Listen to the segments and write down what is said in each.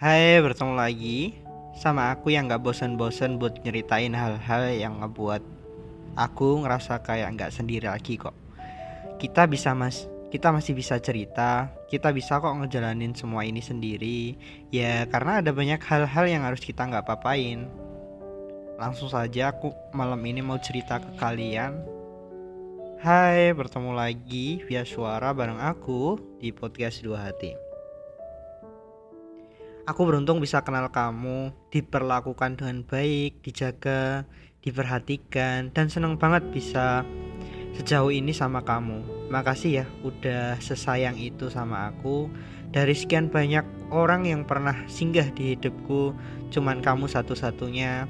Hai, bertemu lagi sama aku yang gak bosan-bosan buat nyeritain hal-hal yang ngebuat aku ngerasa kayak nggak sendiri lagi kok. Kita bisa mas, kita masih bisa cerita, kita bisa kok ngejalanin semua ini sendiri. Ya karena ada banyak hal-hal yang harus kita nggak papain. Langsung saja aku malam ini mau cerita ke kalian. Hai, bertemu lagi via suara bareng aku di podcast Dua Hati. Aku beruntung bisa kenal kamu, diperlakukan dengan baik, dijaga, diperhatikan, dan senang banget bisa sejauh ini sama kamu. Makasih ya udah sesayang itu sama aku. Dari sekian banyak orang yang pernah singgah di hidupku, cuman kamu satu-satunya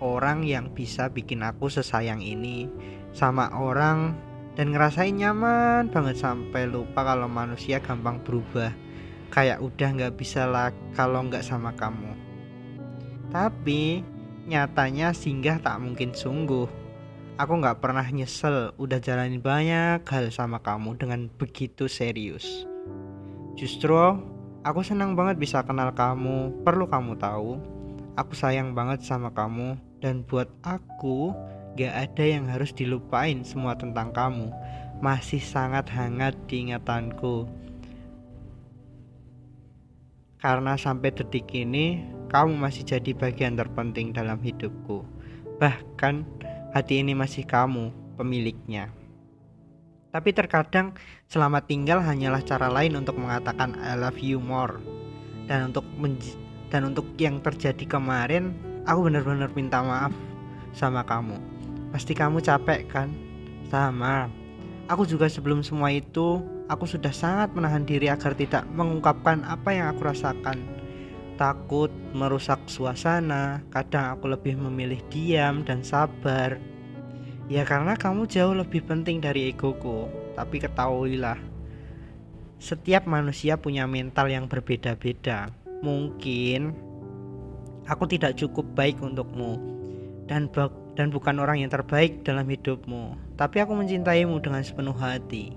orang yang bisa bikin aku sesayang ini sama orang dan ngerasain nyaman banget sampai lupa kalau manusia gampang berubah kayak udah nggak bisa lah kalau nggak sama kamu. Tapi nyatanya singgah tak mungkin sungguh. Aku nggak pernah nyesel udah jalanin banyak hal sama kamu dengan begitu serius. Justru aku senang banget bisa kenal kamu. Perlu kamu tahu, aku sayang banget sama kamu dan buat aku gak ada yang harus dilupain semua tentang kamu. Masih sangat hangat di ingatanku karena sampai detik ini kamu masih jadi bagian terpenting dalam hidupku. Bahkan hati ini masih kamu pemiliknya. Tapi terkadang selamat tinggal hanyalah cara lain untuk mengatakan I love you more. Dan untuk dan untuk yang terjadi kemarin, aku benar-benar minta maaf sama kamu. Pasti kamu capek kan? Sama. Aku juga sebelum semua itu Aku sudah sangat menahan diri agar tidak mengungkapkan apa yang aku rasakan. Takut merusak suasana, kadang aku lebih memilih diam dan sabar. Ya karena kamu jauh lebih penting dari egoku. Tapi ketahuilah, setiap manusia punya mental yang berbeda-beda. Mungkin aku tidak cukup baik untukmu dan dan bukan orang yang terbaik dalam hidupmu. Tapi aku mencintaimu dengan sepenuh hati.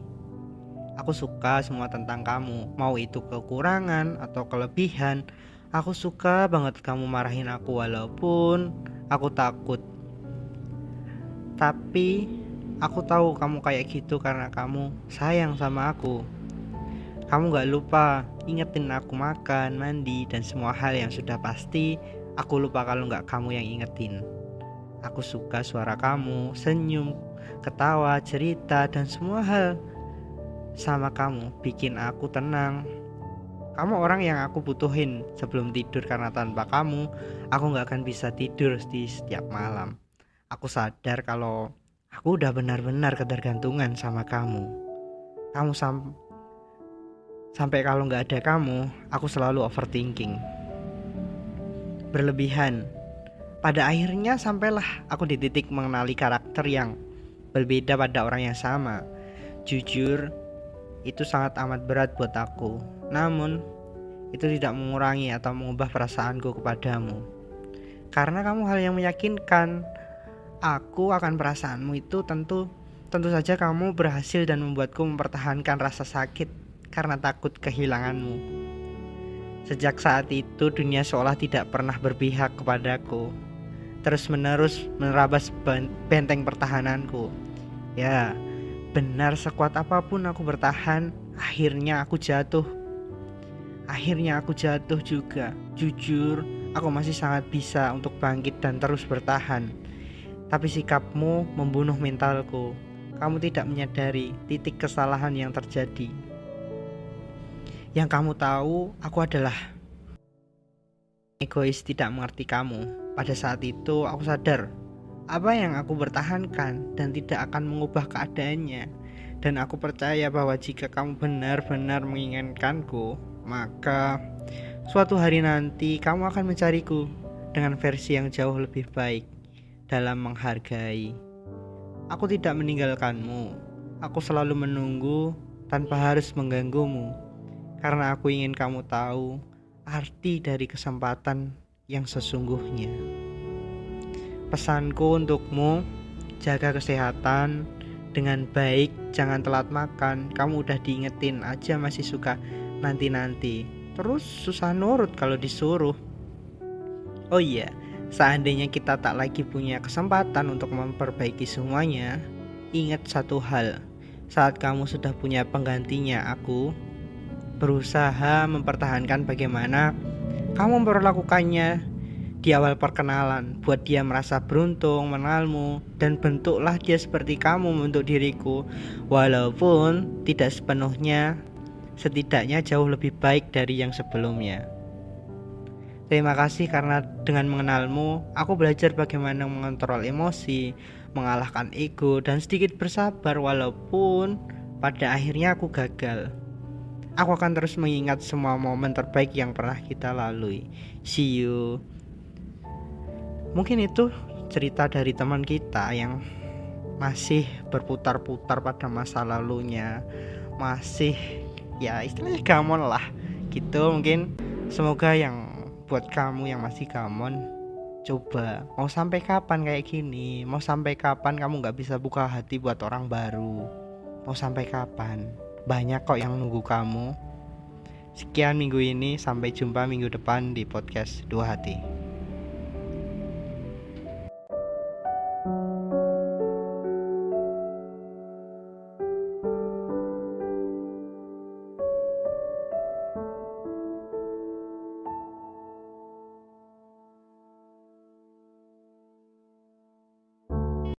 Aku suka semua tentang kamu, mau itu kekurangan atau kelebihan. Aku suka banget kamu marahin aku walaupun aku takut. Tapi aku tahu kamu kayak gitu karena kamu sayang sama aku. Kamu gak lupa ingetin aku makan, mandi, dan semua hal yang sudah pasti aku lupa kalau gak kamu yang ingetin. Aku suka suara kamu, senyum, ketawa, cerita, dan semua hal sama kamu bikin aku tenang. Kamu orang yang aku butuhin sebelum tidur karena tanpa kamu aku nggak akan bisa tidur di setiap malam. Aku sadar kalau aku udah benar-benar ketergantungan sama kamu. Kamu sam sampai kalau nggak ada kamu, aku selalu overthinking. Berlebihan. Pada akhirnya sampailah aku di titik mengenali karakter yang berbeda pada orang yang sama. Jujur, itu sangat amat berat buat aku. Namun, itu tidak mengurangi atau mengubah perasaanku kepadamu. Karena kamu hal yang meyakinkan, aku akan perasaanmu itu tentu tentu saja kamu berhasil dan membuatku mempertahankan rasa sakit karena takut kehilanganmu. Sejak saat itu dunia seolah tidak pernah berpihak kepadaku. Terus menerus menerabas benteng pertahananku. Ya, Benar sekuat apa pun aku bertahan, akhirnya aku jatuh. Akhirnya aku jatuh juga. Jujur, aku masih sangat bisa untuk bangkit dan terus bertahan. Tapi sikapmu membunuh mentalku. Kamu tidak menyadari titik kesalahan yang terjadi. Yang kamu tahu, aku adalah egois tidak mengerti kamu. Pada saat itu, aku sadar apa yang aku bertahankan dan tidak akan mengubah keadaannya. Dan aku percaya bahwa jika kamu benar-benar menginginkanku, maka suatu hari nanti kamu akan mencariku dengan versi yang jauh lebih baik dalam menghargai. Aku tidak meninggalkanmu. Aku selalu menunggu tanpa harus mengganggumu. Karena aku ingin kamu tahu arti dari kesempatan yang sesungguhnya. Pesanku untukmu, jaga kesehatan dengan baik, jangan telat makan. Kamu udah diingetin aja masih suka nanti-nanti. terus susah nurut kalau disuruh. Oh iya, seandainya kita tak lagi punya kesempatan untuk memperbaiki semuanya, ingat satu hal. Saat kamu sudah punya penggantinya aku, berusaha mempertahankan bagaimana kamu memperlakukannya di awal perkenalan buat dia merasa beruntung mengenalmu dan bentuklah dia seperti kamu untuk diriku walaupun tidak sepenuhnya setidaknya jauh lebih baik dari yang sebelumnya. Terima kasih karena dengan mengenalmu, aku belajar bagaimana mengontrol emosi, mengalahkan ego, dan sedikit bersabar walaupun pada akhirnya aku gagal. Aku akan terus mengingat semua momen terbaik yang pernah kita lalui. See you. Mungkin itu cerita dari teman kita yang masih berputar-putar pada masa lalunya, masih ya istilahnya gamon lah. Gitu mungkin semoga yang buat kamu yang masih gamon coba. Mau sampai kapan kayak gini? Mau sampai kapan kamu nggak bisa buka hati buat orang baru? Mau sampai kapan banyak kok yang nunggu kamu. Sekian minggu ini sampai jumpa minggu depan di podcast dua hati